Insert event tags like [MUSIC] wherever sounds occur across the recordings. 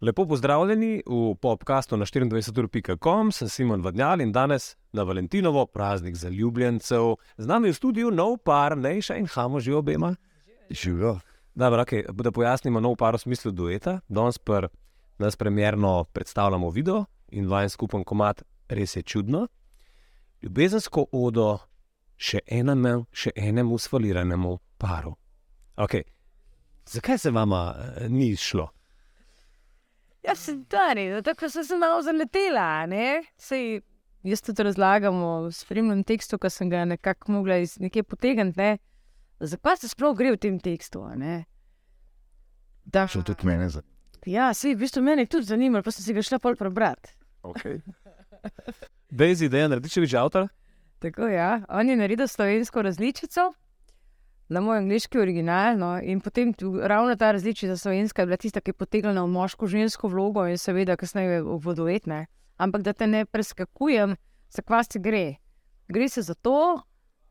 Lepo pozdravljeni v podkastu na 24.com, sem Simon Vadnjal in danes na Valentinovo, praznik za ljubljencev. Z nami je v studiu nov par, Nejša in Hamo, živijo obema. Živijo. Dobro, okay, da pojasnimo nov par v smislu dueta. Danes pa nas premjerno predstavljamo video in vajen skupen komat, res je čudno. Ljubezensko odo še enemu, še enemu sfaliranemu paru. Okay. Zakaj se vama eh, ni šlo? Ja, se dani, no, tako sem se malo zaletela. Ne? Sej, jaz tudi razlagam v spremnem tekstu, ki sem ga nekako mogla iz nekje potegniti. Ne? Zakaj se sploh gre v tem tekstu? a Ne? Da, Še tudi mene zanima. ja, se v bistvu mene tudi zanima, pa sem si ga šla pol prebrati. Okay. Daisy, da je Nardičevič avtor. Tako ja, on je naredil slovensko različico. Na moj angliški original, no, in potem tu, ravno ta različica slovenska je bila tista, ki je potegnila v moško-žensko vlogo in seveda kasneje v vodovetne. Ampak da te ne preskakujem, za kva se gre. Gre se za to,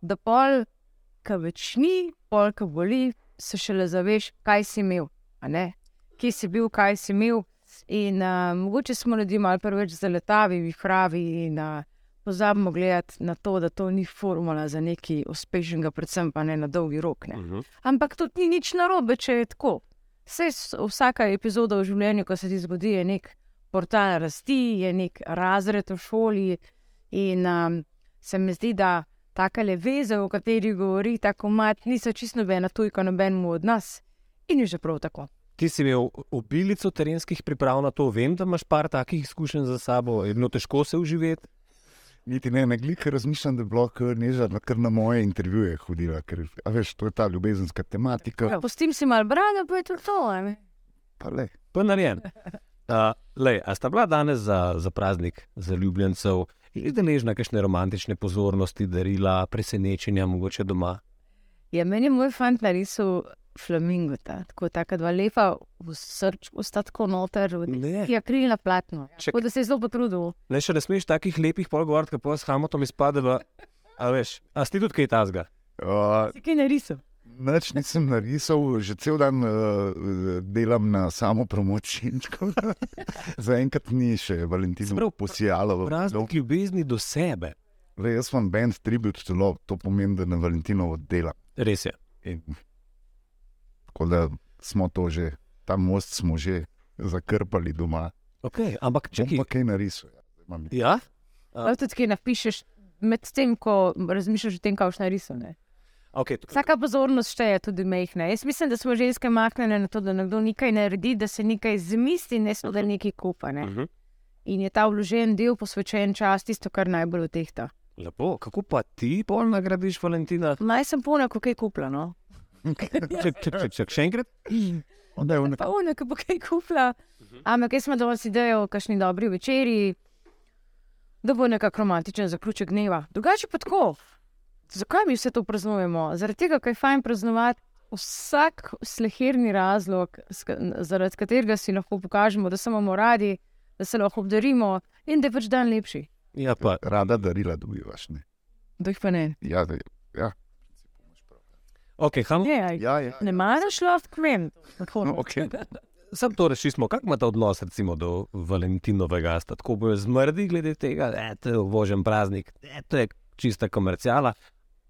da pol, ki več ni, pol, ki boli, se šele zaveš, kaj si imel, kje si bil, kaj si imel. In uh, mogoče smo ljudje malo preveč zaletavi, vihravi in uh, pozabimo gledati na to, da to ni formula za nekaj uspešnega, predvsem pa ne na dolgi rok. Ne. Uh -huh. Ampak to ni nič narobe, če je tako. Vse, vsaka epizoda v življenju, ko se ti zgodi, je nek portal rasti, je nek razred v šoli. In um, se mi zdi, da take veze, o kateri govori tako mat, niso čisto nobena tujka nobenemu od nas. In je že prav tako. Ti si imel obilico terenskih priprav na to, vem, da imaš par takih izkušenj za sabo, je bilo težko se uživeti. Niti ne, ne glika razmišljam, da je bilo kar neža, kar na moje intervjuje hodila, ker a veš, to je ta ljubezenska tematika. Ja, Pustim si malo brado, pa je to to. a ne. Pa le. Pa narejen. [LAUGHS] Uh, lej, a sta bila danes za, za praznik za ljubljencev deležna kakšne romantične pozornosti, darila, presenečenja, mogoče doma? Ja, meni je moj fant narisal flamingo, ta, tako taka dva lepa, v srčku sta tako noter, v Ne. neki akrilna platno. Čak- Tako da se je zelo potrudil. Ne, še ne smeš takih lepih polgovork, kot pa s Hamotom izpade. V, a veš, a si tudi kaj tazga? Uh, Si kaj narisal? Nič nisem narisal, že cel dan uh, delam na samo promociji. [LAUGHS] Zaenkrat ni še Valentino Sprav, posijalo. Praznik ljubezni do sebe. Le, jaz sem band Tribute Love, to pomeni, da na Valentinovo delam. Res je. In, tako da smo to že, ta most smo že zakrpali doma. Okay, ampak če pa kaj narisuje. Imam Ja? Ali tudi kaj napišeš med tem, ko razmišljaš o tem, kaj boš narisal? Ne? Okay, Vsaka pozornost šteje tudi mehna. Jaz mislim, da smo ženske maknjene na to, da nekdo nekaj naredi, da se nekaj zamisli, ne samo da nekaj kupa. Ne? uh -huh. In je ta vložen del, posvečen čas, tisto, kar najbolj utehta. Lepo, kako pa ti pol nagradiš Valentina? Naj sem polna, ko kaj kupla. Čak, čak, čak, čak, še enkrat? Onda je ona, Pa ki bo kaj kupila. Ampak jaz sem danes idejo o kakšni dobri večerji, da bo nekako romantičen zaključek dneva. Drugače pa tako. Zakaj mi vse to praznujemo? Zaradi tega, ker je fajn praznovati vsak sleherni razlog, zaradi katerega si lahko pokažemo, da se imamo radi, da se lahko obdarimo in da je pač dan lepši. Ja, pa. rada darila dobivaš. Ne? Da jih pa ne. Ja, da, ja. Okay, ham, Ne, aj, Ja, ja. ne maraš lahko, vem. No, okay. [LAUGHS] Sam to rešimo, kako ima ta odnos recimo, do Valentinovega, sta tako bojo zmrdi glede tega, da je to vožen praznik, e, to je čista komercijala.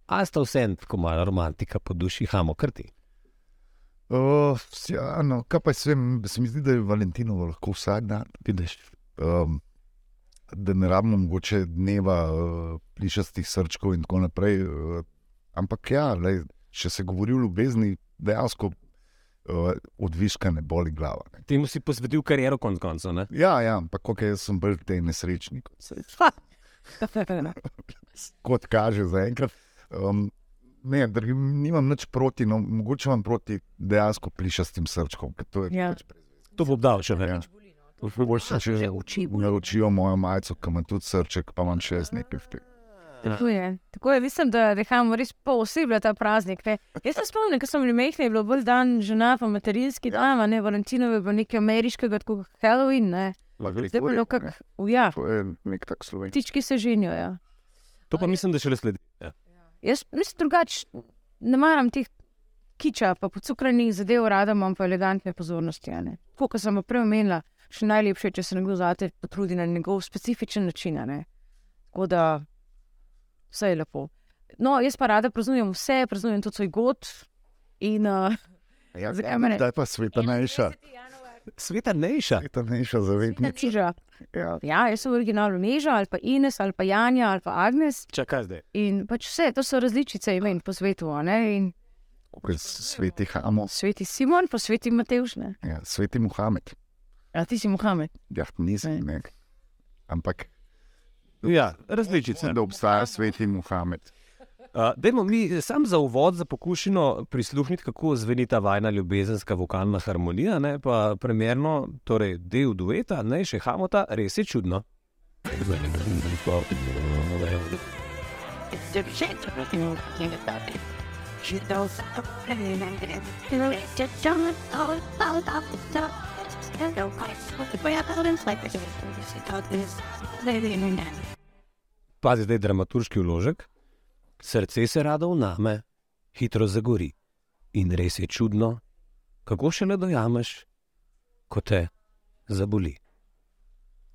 A sta vse tako malo romantika po duši, hamo krti. Uh, ja, no, kaj pa se, se mi zdi, da je Valentinovo lahko vsak dan, vidiš. Um, da ne rabimo mogoče dneva uh, plišastih srčkov in tako naprej. Uh, ampak ja, lej, če se govori o ljubezni, dejansko uh, odviška ne boli glava. Ne. Temu si posvetil kariero konc koncev. ne? Ja, ja, ampak kako jaz sem bolj te nesrečni, kot, se, [LAUGHS] kot kaže zaenkrat. Um, ne, drgi, nimam nič proti, no, mogoče imam proti dejansko plišastim srčkom. ker To je Ja. pač To bo obdal še Ja. več. Boljše, če naročijo mojo majico, ki ima tudi srček, pa imam še jaz nekaj v tem. Tako je. Tako je. Mislim, da dehamo res posebej ta praznik. Ne. Jaz se spomnim, ko sem bili mehni, je bilo bolj dan žena, pa materinski dan, a ne Valentinove, je bilo nekaj ameriškega, kot Halloween. Ne. Zdaj pa je kako, ja, To je nek tak slovenski. ptički se ženijo. Ja. To pa mislim, da še le sledi. Ja. Jaz mislim drugače, ne maram teh kiča, pa pocukranih zadev, rada imam pa elegantne pozornosti. a ne. Tako kot sem prej omenila, še najlepše, če se nekdo zate potrudi na njegov specifičen način. a ne. Tako da vse je lepo. No, jaz pa rada praznujem vse, praznujem tudi svoj god. In, uh, Ja, Zakaj me ne? Kdaj pa sveta najša? Sveta nejša. Sveta najša zavetnica. Neža. Ja. Ja, jaz sem v originalu Neža, ali pa Ines, ali pa Janja, ali pa Agnes. Čakaj zdaj. In pač vse, to so različice imen po svetu. a ne, In Kot sveti Hamo, sveti Simon, pa sveti Matevž. ne. ja, sveti Muhamed. A ti si Mohamed. Ja, nisem, ne. Ampak Ja, različice. da obstaja sveti Muhamed. Uh, dajmo mi sam za uvod, za pokušino prisluhniti, kako zveni ta vajna ljubezenska vokalna harmonija, ne pa primerno, torej del dueta, ne še hamota, res je čudno. Pazi zdaj dramaturški vložek. Srce se rado vname, hitro zagori. In res je čudno, kako šele dojameš, ko te zaboli.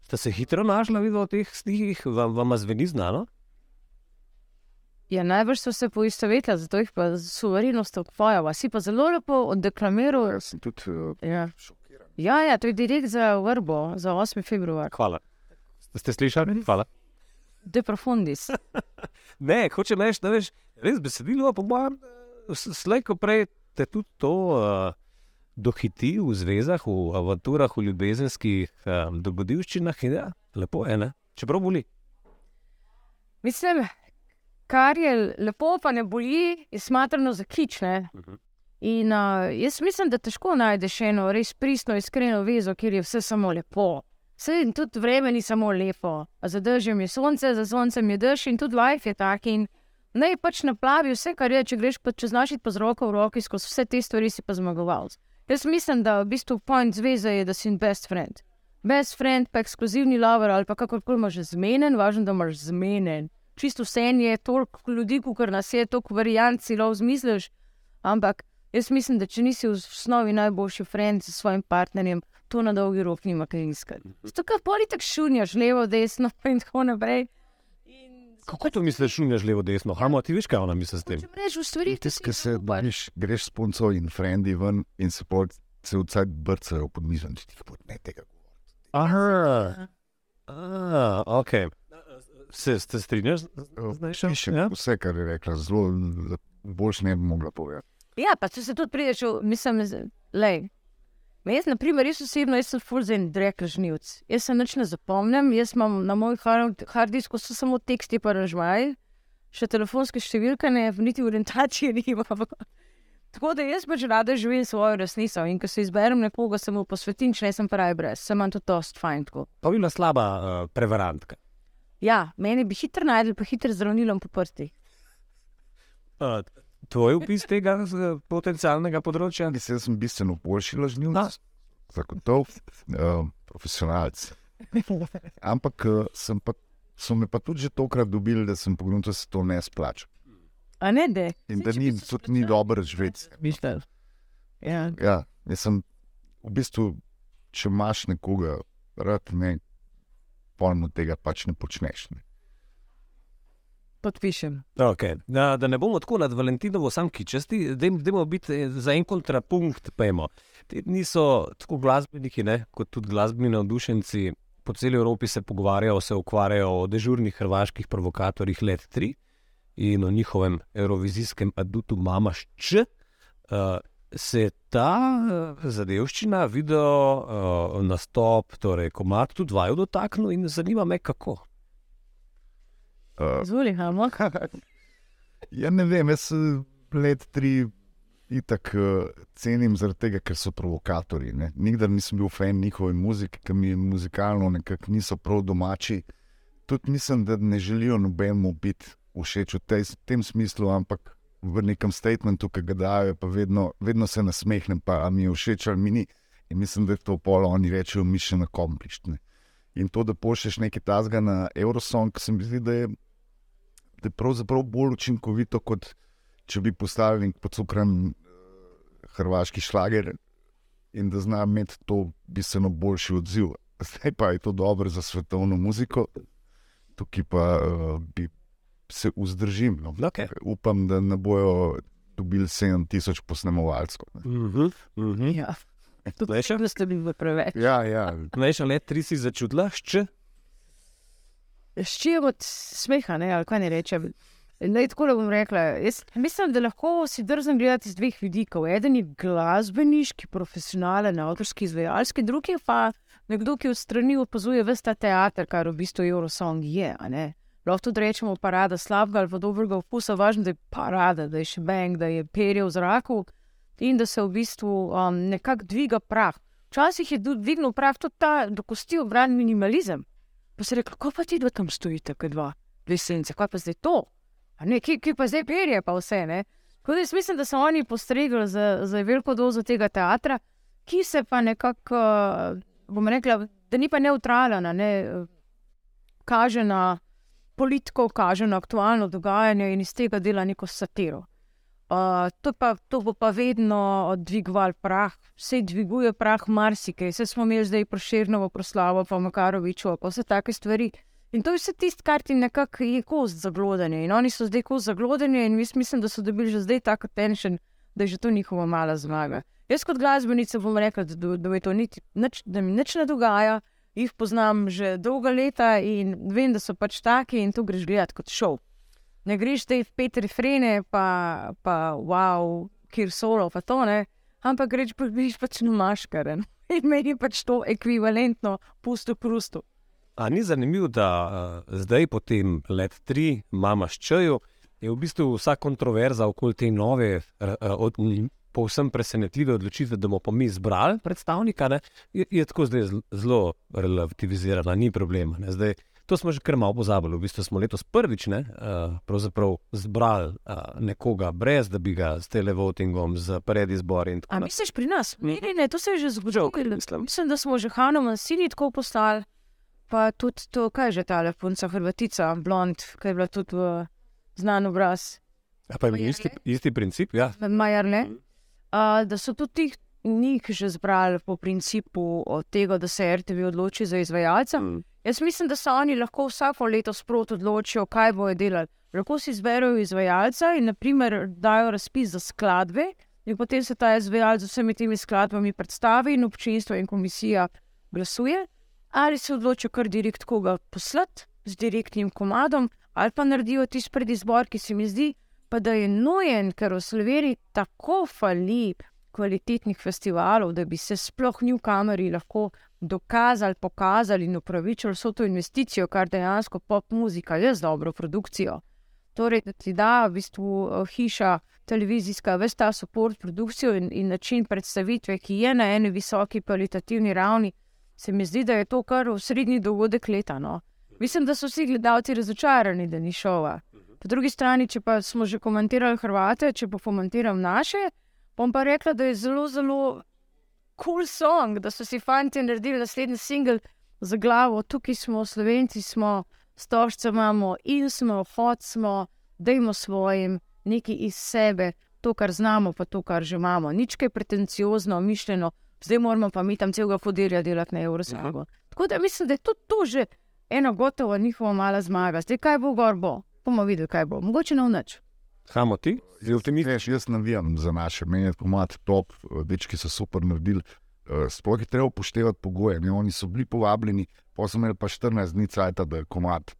Ste se hitro našli v teh stihih, vam, vam zveni znano? Ja, najbrž so se poistovetili, zato jih pa z suverenostjo ukvarjava. Si pa zelo lepo odeklamiral. Sem tudi uh, Ja. Ja, ja, to je direkt za vrbo, za 8. februar. Hvala. Ste slišali? Hvala. De profundis. [LAUGHS] Ne, hoče reči, da veš, res besedilo, po mojem, slej ko prej te tudi to uh, dohiti v zvezah, v avanturah, v ljubezenskih um, dogodivščinah. In ja, lepo je, ne? Čeprav boli. Mislim, kar je lepo, pa ne boli, je smatrano za kične. Mhm. In uh, jaz mislim, da težko najdeš eno res pristno, iskreno vezo, kjer je vse samo lepo. Vse in tudi vreme ni samo lepo. Za dežjem je sonce, za soncem je dež in tudi life je tak. In naj pač naplavi vse, kar je, če greš pa čez naši pa z roko v roki skozi vse te stvari, si pa zmagovalec. Jaz mislim, da v bistvu point zveze je, da si best friend. Best friend, pa ekskluzivni lover ali pa kakorkoli imaš zmeden, važno, da imaš zmeden. Čisto vse je toliko ljudi, kot nas je, toliko variant si lahko zmišljiš. Ampak jaz mislim, da če nisi v osnovi najboljši friend s svojim partnerjem, to na dolgi rok nima kaj iskati. Zato, ker poli tako šunjaš levo, desno [LAUGHS] in tako naprej. In Kako to misliš, šunjaš levo, desno? Hamo, ti veš, kaj ona misli s tem? Če rečeš v stvari, Tisti, ki se greš, greš s punco in frendi ven in se pol se vcaj brcajo pod mizo. in ti kot ne tega. Aha, ah, ok. Se, se strinjaš z z Nejšo? Piše Ja? vse, kar je rekla, zelo boljš ne bi mogla povedati. Ja, pa če se tudi prideš, v- mislim, le. Jaz, na primer, jaz osebno, jaz sem fulzen drek žnivc. Jaz se nič ne zapomnim, jaz imam na moj hard hard disku so samo teksti pa ražvaj, še telefonske številke ne, niti orientacije [LAUGHS] nimam. Tako da jaz pač rada živim svojo resnico in ko se izberem nekoga, se mu posvetim, če ne sem pravi brez, sem imam tudi dost fajn tako. Pa bila slaba uh, prevarantka. Ja, meni bi hitro najdel, pa hitro zdravnilom po prsti. Uh, tvoj opis tega potencialnega področja? Mislim, da sem bistveno boljši lažnivec, zagotov, uh, profesionalc. [LAUGHS] Ampak uh, sem pa, so me pa tudi že tokrat dobili, da sem pogledal, da se to ne splača. A ne, de. In da ni, tudi ni dobro živeti. Ja. Ja, jaz sem v bistvu, če imaš nekoga, rad ne, pojmo tega pač ne počneš. Ne. Podpišem. Okay. Da, da ne bomo tako nad Valentinovo sam kičasti, dajmo biti eh, za en kontrapunkt. Pejmo. Te dni so tako glasbeniki, ne, kot tudi glasbeni navdušenci po celi Evropi se pogovarjajo, se ukvarjajo o dežurnih hrvaških provokatorjih Let 3 in o njihovem evrovizijskem adutu Mamašč. Uh, se ta uh, zadevščina, video uh, nastop, torej komat, tudi vaju dotaknil in zanima me, kako. Uh, Zvoli, hamo. [LAUGHS] ja, ne vem, jaz eh, let tri itak uh, cenim zaradi tega, ker so provokatorji. Ne. Nikdar nisem bil fan njihove muzike, ki mi muzikalno nekako niso prav domači. Tudi mislim, da ne želijo nobenemu biti všeč v tej, tem smislu, ampak v nekem statementu, ki ga dajo, pa vedno, vedno se nasmehnem, pa mi je všeč ali mi ni. In mislim, da je to polo, oni rečejo, mi še nakomplištne. In to, da pošlješ nekaj tasga na Eurosong, se mi zdi, da je, da je pravzaprav bolj učinkovito, kot če bi postavili nek pocukran uh, hrvaški šlager in da zna imeti to bistveno boljši odziv. [LAUGHS] Zdaj pa je to dobro za svetovno muziko, tukaj pa uh, bi se vzdržim. No. Okay. Upam, da ne bojo dobili 7000 posnemovalcev. Uh -huh, uh -huh. Ja. Tudi če ste bili preveč. Ja, ja. Še let tri si začutila, šče? Ščijem od smeha, ne, ali kaj ne rečem. Naj tako le bom rekla. Jaz mislim, da lahko si drzem gledati z dveh vidikov. Eden je glasbeniški, profesionalen, avtorski, izvajalski, drugi pa nekdo, ki v strani opazuje vse ta teater, kar v bistvu Eurosong je. Lahko tudi rečemo parada slabega ali dobrega okusa, važno, da je parada, da je še bang, da je perje v zraku in da se v bistvu um, nekako dviga prah. Včasih je dvignil prah tudi ta, da kosti obran minimalizem. Pa se reče, kako pa ti dva tam stojite, kaj dva, dve sence, kaj pa zdaj to? Ne, ki, ki pa zdaj perje, pa vse. Jaz mislim, da so oni postregli za, za veliko dozo tega teatra, ki se pa nekako, bom rekla, da ni pa neutralen, ne, kaže na politiko, kaže na aktualno dogajanje in iz tega dela neko satiro. Uh, to, pa, to bo pa vedno dvigoval prah, vse dviguje prah marsikaj, vse smo imeli zdaj proširno proslavo, pa Makaroviču, pa vse take stvari. In to je vse tisto, kar ti nekako je kost zaglodanje. In oni so zdaj kost zaglodanje, in mislim, da so dobili že zdaj tako tenšen, da je že to njihova mala zmaga. Jaz kot glasbenica bom rekla, da, da, to niti, nič, da mi nič ne dogaja, jih poznam že dolga leta in vem, da so pač taki in to greš gledati kot šov ne greš te pet refrene, pa, pa wow, kjer solo, pa to ne, ampak greš pa greš pač na maškaren. [LAUGHS] In meni je pač to ekvivalentno, pusto prusto. A ni zanimivo, da uh, zdaj, po tem let tri, mama ščejo, je v bistvu vsa kontroverza okoli te nove, uh, od, povsem presenetljive odločitve, da bomo pa mi izbrali predstavnika, ne, je, je tako zdaj zelo relativizirana, ni problema. Ne, zdaj, To smo že kar malo pozabili. V bistvu smo letos prvič ne, uh, zbrali uh, nekoga, brez da bi ga s televotingom, z predizbori. Ampak misliš pri nas? Ne, ne, to se je že zgodilo. Mislim, da smo že Hanom sini tako poslali, pa tudi to, kaj je že ta lepunca, Hrvatica, blond, ki je bila tudi uh, znan obraz. A pa je isti, isti princip, ja. Majar ne. Uh, da so tudi njih že zbrali po principu tega, da se RTV odloči za izvajalca. Mm. Jaz mislim, da se oni lahko vsako leto sproti odločijo, kaj bojo delali. Lahko si izberejo izvajalca in naprimer dajo razpis za skladbe, in potem se ta izvajalec z vsemi temi skladbami predstavi in občinstvo in komisija glasuje. Ali se odločijo kar direkt koga poslati z direktnim komadom, ali pa naredijo tisti predizbor, ki se mi zdi, pa da je nujen, ker v Sloveniji tako fali kvalitetnih festivalov, da bi se sploh v kameri lahko dokazali, pokazali in upravičili vso to investicijo, kar dejansko pop muzika je z dobro produkcijo. Torej, da ti da v bistvu eh, hiša, televizijska, veš ta podpor produkcijo in, in način predstavitve, ki je na eni visoki kvalitativni ravni, se mi zdi, da je to kar v srednji dogodek leta. No. Mislim, da so vsi gledalci razočarani, da ni šova. Po drugi strani, če pa smo že komentirali Hrvate, če pa komentiram naše, bom pa rekla, da je zelo, zelo cool song, da so si fanti naredili naslednji singel za glavo. Tukaj smo, slovenci smo, stožce imamo in smo, hod smo, dajmo svojim nekaj iz sebe, to, kar znamo, pa to, kar že imamo. Nič kaj pretenciozno, mišljeno, zdaj moramo pa mi tam celega podirja delati na Evropsko. Tako da mislim, da je to, to že ena gotova njihova mala zmaga. Zdaj kaj bo gor bo, bomo videli, kaj bo. Mogoče na noč. Hamo ti, zelo ti misliš? Jaz navijam za naše, meni je pomat top, dečki so super naredili. Eh, sploh je treba upoštevati pogoje. Ne? Oni so bili povabljeni, pa so imeli pa 14 dni cajt, da je komat,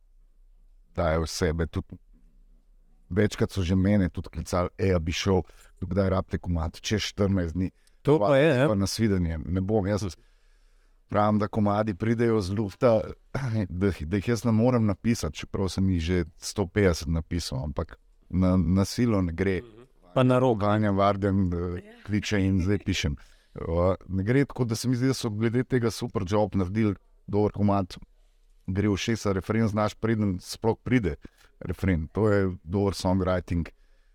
da je. Tudi večkrat so že mene tudi klicali, da bi šel, kdaj rabite komat, če 14 dni. To pa, pa je, pa na svidenje. Ne bom, jaz pravim, da komadi pridejo z lufta, [CLEARS THROAT] da, da jih jaz ne morem napisati, čeprav sem jih že 150 napisal, ampak na, na silo ne gre. Pa na rogu. Ganja, varden, kliče in zdaj pišem. Ne gre tako, da se mi zdi, da so glede tega super job naredili, dober komat. Gre v šest referen, znaš, preden sploh pride referen. To je dober songwriting.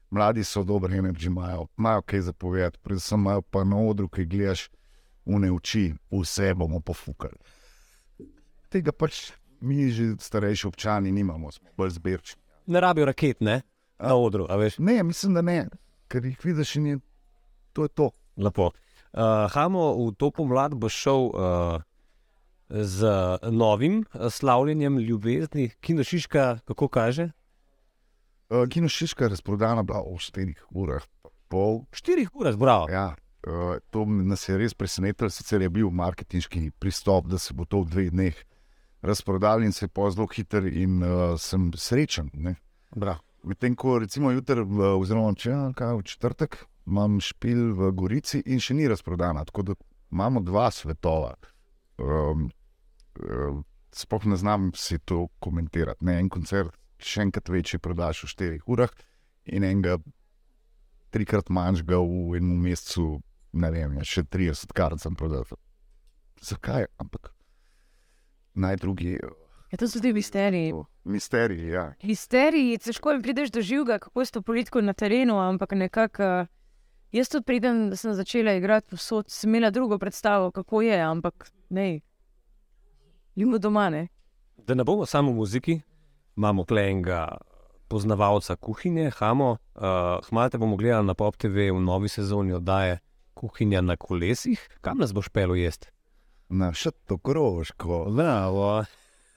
Mladi so dobri, energy imajo, imajo kaj zapovedati, predvsem imajo pa na odru, ki gledaš v ne oči, vse bomo pofukali. Tega pač mi, že starejši občani, nimamo, smo bolj zbirčni. Ne rabijo raket, ne? Na odru. Ne, mislim, da ne, ker jih vidiš in je, to je to. Lepo. Uh, Hamo v to pomlad bo šel uh, z novim uh, slavljenjem ljubezni, Kino Šiška, kako kaže? Uh, Kino Šiška je razprodana bila v 4 urah, pol. 4 ure, zbravo. Ja, uh, to nas je res presenetilo, sicer je bil marketinški pristop, da se bo to v dveh dneh razprodalo in se je po zelo hiter in uh, sem srečen. ne. Bravo. Medtem ko recimo jutri, oziroma če v četrtek, imam špil v Gorici in še ni razprodana. Tako da imamo dva svetova. Um, um, Sploh ne znam si to komentirati. Ne, en koncert še enkrat večji prodaš v 4 urah in enega trikrat manjšega v enem mesecu, ne vem, ja, še 30 kart sem prodal. Zakaj? Ampak naj drugi. Ja, to so ti misteriji. Misteriji, ja. Misteriji, težko jim prideš do živega, kako je to politiko na terenu, ampak nekako. eh, Jaz tudi pridem, da sem začela igrati posod, sem imela drugo predstavo, kako je, ampak ne. Ljubo doma ne. Da ne bomo samo v muziki, imamo klenga poznavalca kuhinje, Hamo. Uh, Hmalo te bomo gledali na Pop TV v novi sezoni oddaje Kuhinja na kolesih. Kam nas boš pel jesti? Na še to krožko.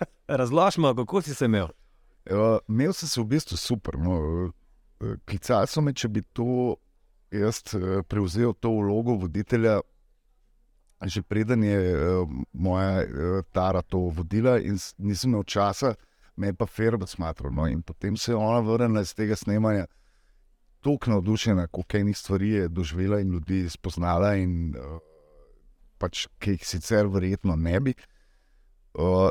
[LAUGHS] Razložimo, kako si se imel. Uh, imel sem se v bistvu super. No. Uh, Klicali so me, če bi to jaz uh, prevzel to vlogo voditelja, že preden je uh, moja uh, Tara to vodila, in nisem imel časa, me je pa Ferber smatral. No. In potem se je ona vrnila iz tega snemanja. Tako navdušena, koliko enih stvari je doživela in ljudi spoznala, in uh, pač, ki jih sicer verjetno ne bi. Uh,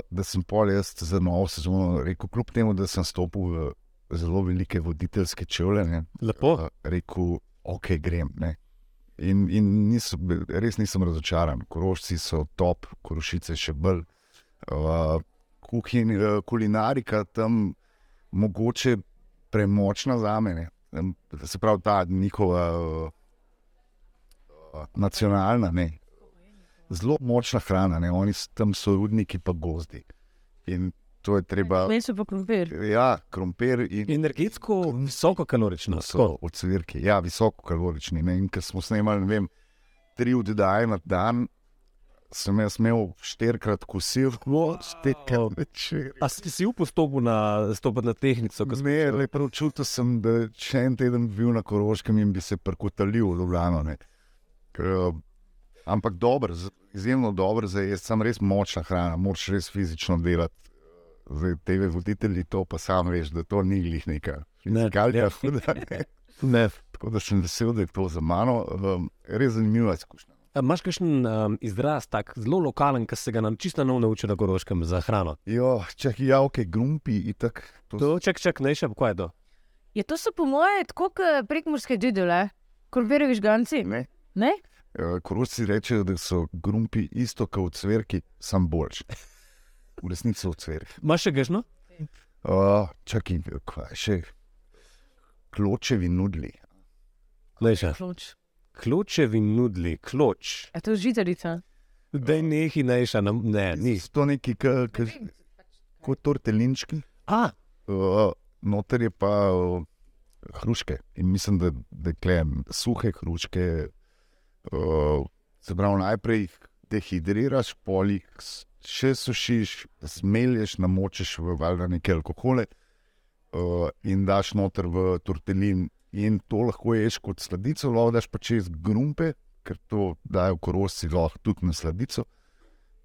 da sem pol jaz za novo sezono rekel, kljub temu, da sem stopil v zelo velike voditeljske čevlje, ne, Lepo. uh, rekel, ok, grem. Ne. In, in bil- res nisem razočaran, korošci so top, korošice še bolj. Uh, kuhin, uh, kulinarika tam mogoče premočna za mene. Se pravi, ta njihova uh, uh, nacionalna, ne, zelo močna hrana, ne? oni tam so rudniki, pa gozdi. In to je treba. Meni so pa krompir. Ja, krompir in Energetsko visoko kalorično. so ocvirki, ja, visoko kalorični. Ne? In ker smo snemali, ne vem, tri oddaje na dan, sem jaz imel štirikrat kosil, štirikrat večer. A si si upal stopiti na, stopiti na tehnico? ko si Ne, prišel? le prav čutil sem, da še en teden bi bil na Koroškem in bi se prkotalil v Ljubljano. ne. Ker, Ampak dober, izjemno dober, zdaj je sam res močna hrana, moraš res fizično delati. Zdaj, TV voditelji to pa sam veš, da to ni glih neka Ne, fizikalija, ja. [LAUGHS] huda, ne. Ne. Tako da sem vesel, da je to za mano. Um, res zanimiva izkušnja. A Imaš kakšen um, izraz, tak zelo lokalen, ki se ga nam čisto nov naučil na Goroškem za hrano? Jo, če je javke, grumpi in tako. To, čak, čak, ne še, kaj je to? Je to so po moje tako kot prekmorske didele, krompirjevi žganci. Ne. Ne? Eh, Korošci rečejo, da so grumpi isto kot cvrki, sam boljši. V resnici so cvrki. Imaš še gešno? Uh, čakaj, kaj še? Kločevi nudli. Ne. Kloč. Kločevi nudli, kloč. Je to žitarica? Da je neki najša, ne, ni. To neki, ka- ka- kot tortelinčki. A, Uh, noter je pa uh, hruške. In mislim, da, da klejem suhe hruške. Uh, se pravi, najprej jih dehidriraš, polih še sušiš, zmelješ, namočiš v valjda neke alkohole uh, in daš noter v tortelin. In to lahko ješ kot sladico, lahko daš pa čez grumpe, ker to dajo korosti lahko tudi na sladico.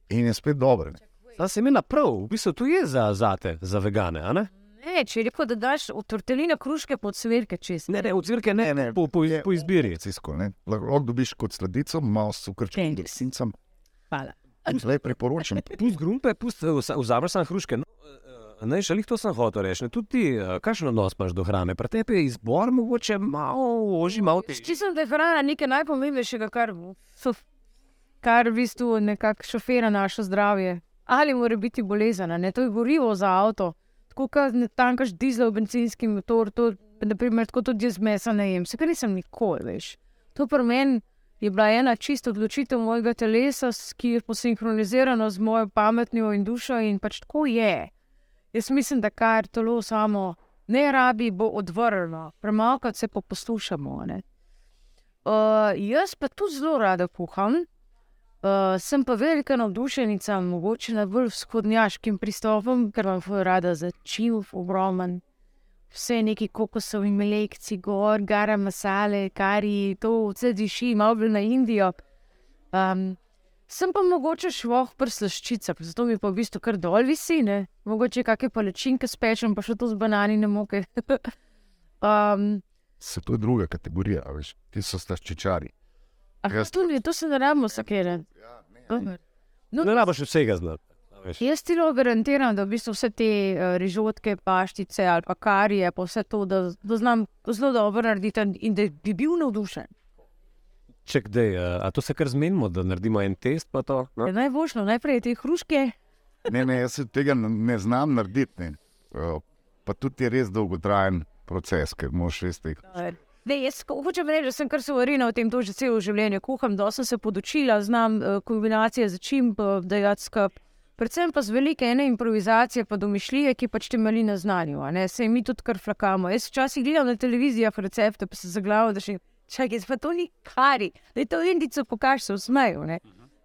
In je spet dobro. ne. ta se imena prav, v bistvu to je za zate, za vegane, a ne? Če je rekel, da daš v torteline kruške pod svirke čez. Ne, ne, odzvirke ne, Ne, ne, po, po, iz- po izbiri. Cisko. Lahko dobiš kot sladico, malo sukrčka, Thanks. dresincem. Hvala. Zdaj priporočam. [LAUGHS] Pust grumpe, pust vzameš sam hruške. No, eh, ne, šalih to sem hotel reči. ne, Tudi ti, eh, kakšen odnos imaš do hrane? Pri tebi je izbor mogoče malo oži, malo težji. Čisto da je hrana nekaj najpomembnejšega, kar, so, kar v bistvu nekako šofira naše zdravje. Ali mora biti bolezen, a ne to je gorivo za avto. Tako kot ne tankaš dizel, benzinski motor, to, naprimer, tako tudi jaz mesa ne jem. Se kar nisem nikoli, veš. To pri meni je bila ena čista odločitev mojega telesa, ki je posinhronizirana z mojo pametjo in dušo in pač tako je. Jaz mislim, da kar telo samo ne rabi, bo odvrnjeno, premalo se pa poslušamo. Uh, jaz pa tudi zelo rada kuham. Uh, sem pa velika navdušenica, mogoče na bolj vzhodnjaškim pristopom, ker vam je rada začel, ogromen. Vse neki kokosovi melekci, gor, gara masale, kari, to vse diši, malo bolj na Indijo. Um, sem pa mogoče šloh prslaščica, zato mi pa v bistvu kar dol visi, ne? mogoče kakšne palečinke spečem, pa še to z bananine moke. [LAUGHS] um, Se to je druga kategorija, veš, ti so staščičari. A Jaz- to, ni- to se ne rabimo sakere. No, Ne rabiš vsega znati. Jaz ti lahko garantiram, da v bistvu vse te uh, rižotke, paštice ali pa karije, pa vse to, da, da znam zelo dobro narediti in da bi bil navdušen. Če kdaj, a, a to se kar zmenimo, da naredimo en test, pa to. No? Ja. Najboljšno, najprej te hruške. Ne, ne, jaz se tega ne, ne znam narediti. Ne. Uh, pa tudi je res dolgotrajen proces, ker moš res teh. Ne, jaz hočem reči, da sem kar suverena v tem to že celo življenje. Kuham, da sem se podočila, znam uh, kombinacije začimb, uh, dajati skup. Predvsem pa z velike ene improvizacije, pa domišljije, ki pač temelji na znanju. Sej mi tudi kar flakamo. Jaz včasih gledam na televizijah recepte, pa se zaglavo, da še čakaj, pa to ni kari, da je to indico pokaž, se usmejo. ne.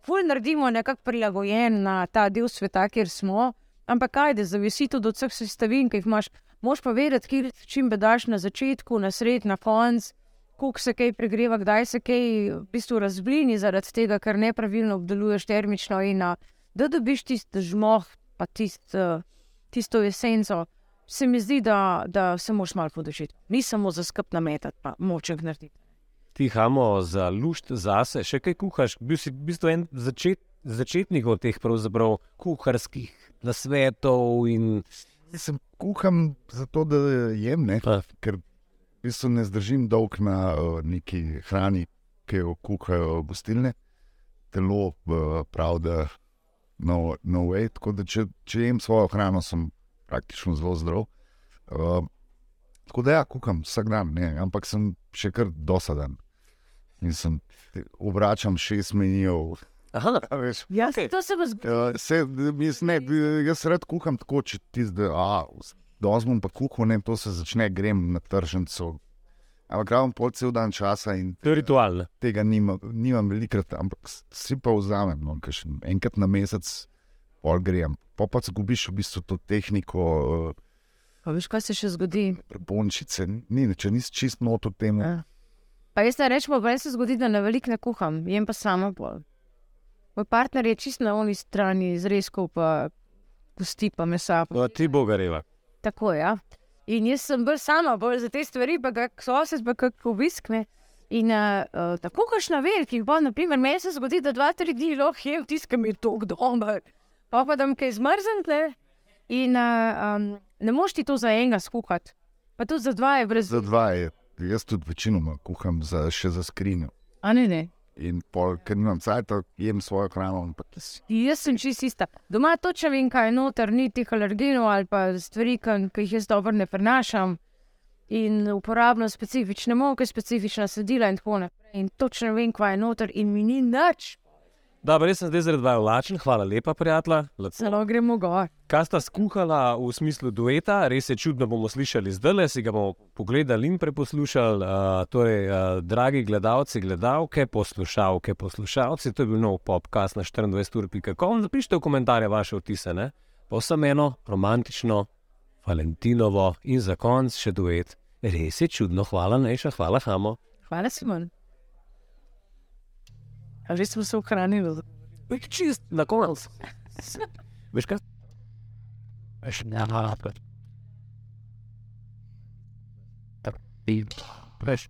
Ful naredimo nekako prilagojen na ta del sveta, kjer smo, ampak ajde, zavisi tudi od vseh sestavin, ki jih imaš. Moš pa vedeti, kje čim bedaš na začetku, na sred, na konc, koliko se kaj pregreva, kdaj se kaj v bistvu razblini zaradi tega, ker nepravilno obdeluješ termično in a, da dobiš tisti žmoh, pa tist, tisto esenco. Se mi zdi, da, da se moraš malo podožiti. Ni samo za skrb nametati, pa moček narediti. Ti hamo za lušt zase, še kaj kuhaš, bil si v bistvu en začet, začetnik od teh kuharskih nasvetov in Jaz sem kuham zato, da jem, ne, pa, ker v bistvu ne zdržim dolg na uh, neki hrani, ki jo kuhajo gostilne. Telo uh, pravi, da no, no way, tako da če, če jem svojo hrano, sem praktično zelo zdrav. Uh, tako da ja, kuham vsak dan, ne, ampak sem še kar dosadan. In sem obračam šest menijev. Aha, veš. Jaz, okay. To se vas Uh, se, jaz, ne, jaz rad kuham tako, če ti zdaj, a, dozmem pa kuham, ne, to se začne, grem na tržnico. Ampak imam pol cel dan časa in to je ritual. tega nimam, nimam velikrat, ampak si pa vzamem, no, kakšen, enkrat na mesec, pol grem. Pa pa zgubiš v bistvu to tehniko, uh, Pa veš, kaj se še zgodi? bončice, ni, če nisi čist not v tem. Ja. Pa jaz ne rečem, da se zgodi, da na velik ne kuham, jem pa samo pol. Moj partner je čist na oni strani zrezkov, pa kosti, pa mesa. Pa. Ti bogareva. Tako je. Ja. In jaz sem bolj sama, bolj za te stvari, pa kak sosed, pa kak obisk. Ne. In uh, tako kaš na velikih, pa naprimer, meni se zgodi, da dva, tri dni lahko jem tisto, kar mi je tok doma, pa pa da mi kaj zmrznete. In uh, um, ne moš ti to za enega skuhati, pa tudi za dva je brez. Za dva je, jaz tudi večinoma kuham za, še za skrinjo. A ne, ne. In pol, ker nimam cajt, jem svojo hrano. Jaz sem čist ista. Doma točno vem, kaj je noter, ni teh alergenov ali pa stvari, ki jih jaz dobro ne prenašam. In uporabljam specifične moke, specifična sedila in tako naprej. In točno vem, kaj je noter, in mi ni nič, Dobro, res sem zdaj zaradi vaju lačen, hvala lepa, prijatelja. Zelo gremo gor. Kaj sta skuhala v smislu dueta, res je čudno, bomo slišali zdaj, le si ga bomo pogledali in preposlušali. Uh, torej, uh, dragi gledalci, gledalke, poslušalke, poslušalci, to je bil nov podcast na 24.com. Napišite v komentarje vaše vtise, ne? pa vsem eno romantično, Valentinovo in za konc še duet. Res je čudno, hvala Neša, hvala Hamo. Hvala, Simon. A že smo se ohranili. Veš, čist na konc. Veš kaj? Veš, ne, ne, ne. Veš,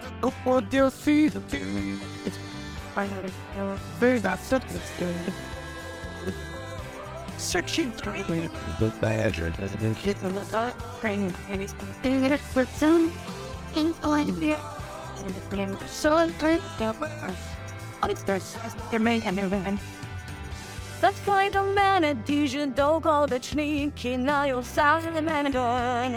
Go for your feet. I have not such Searching train. The badger doesn't get the result. Train and it's staying at for some in Olympia. And the name of so train cover. All its stars are made and. That's kind of man and DJ dog all the sneaky. Now you're silent and I'm down.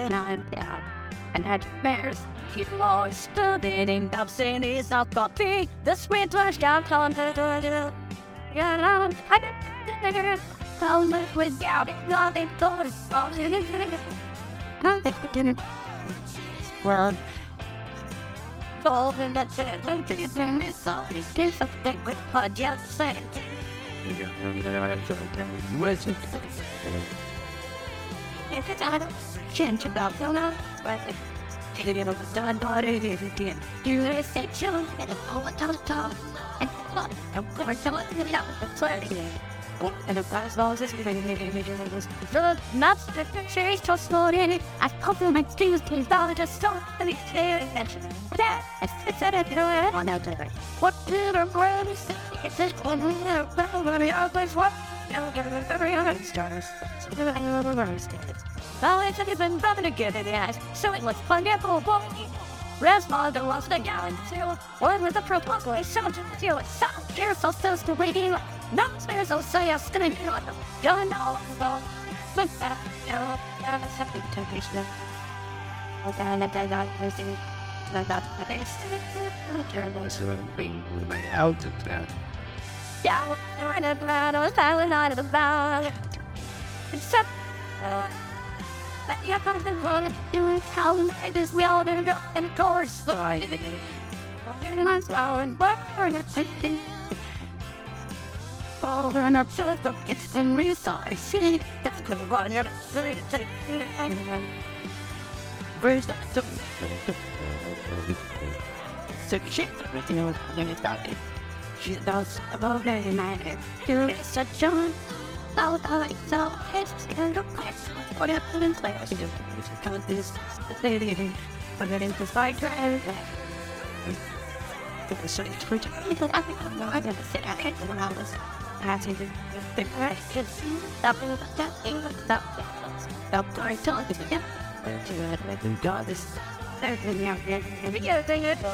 And I had bears he lost the bidding of cities not coffee. The sweet rush down on the door. Helmet was doubting on the door. Well, golden that's it. Don't you think this all is disappointing with what you said? Where's it? If it's out of change about the last period of done body again. You and the whole time top and fuck I'm to show it to the up and sweat again. And the the maps the series to story as compliments to his dollar to stop and his fair invention. That is it on out there. What did our grams is this one over the others what? Now give us every other stars. So, I don't balance wasn't even bothered to get it yet, so it was fun pineapple quality. Rasmog lost a gallon too. One with a proposal is shown to you. Some carousel says to radio. No spares will say us gonna do it. Done all alone. But that, no, that's a big temptation. Well, then, I did not lose it. Out of that. Yeah, I'm not a bad, I'm not a bad. Except, uh, but you're the road to town, I just yelled the go and the slide. And I'm swallowing butter and chicken. Fall and up to the kitchen resource. See, that's good one. You're sweet. Where's that? So she's everything I was talking about. She does about 99. She is such a Salta itself has kind of quest for the opponent's last to do. Which is kind of this fascinating. But then it's like it's pretty. I think I'm not going to sit out here around this. I think the quest is something about that thing that's up there. Stop trying to look at it. To admit God is certainly out there. If you get a thing, it's.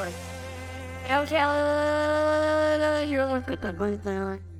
Okay, you're going to the voice down.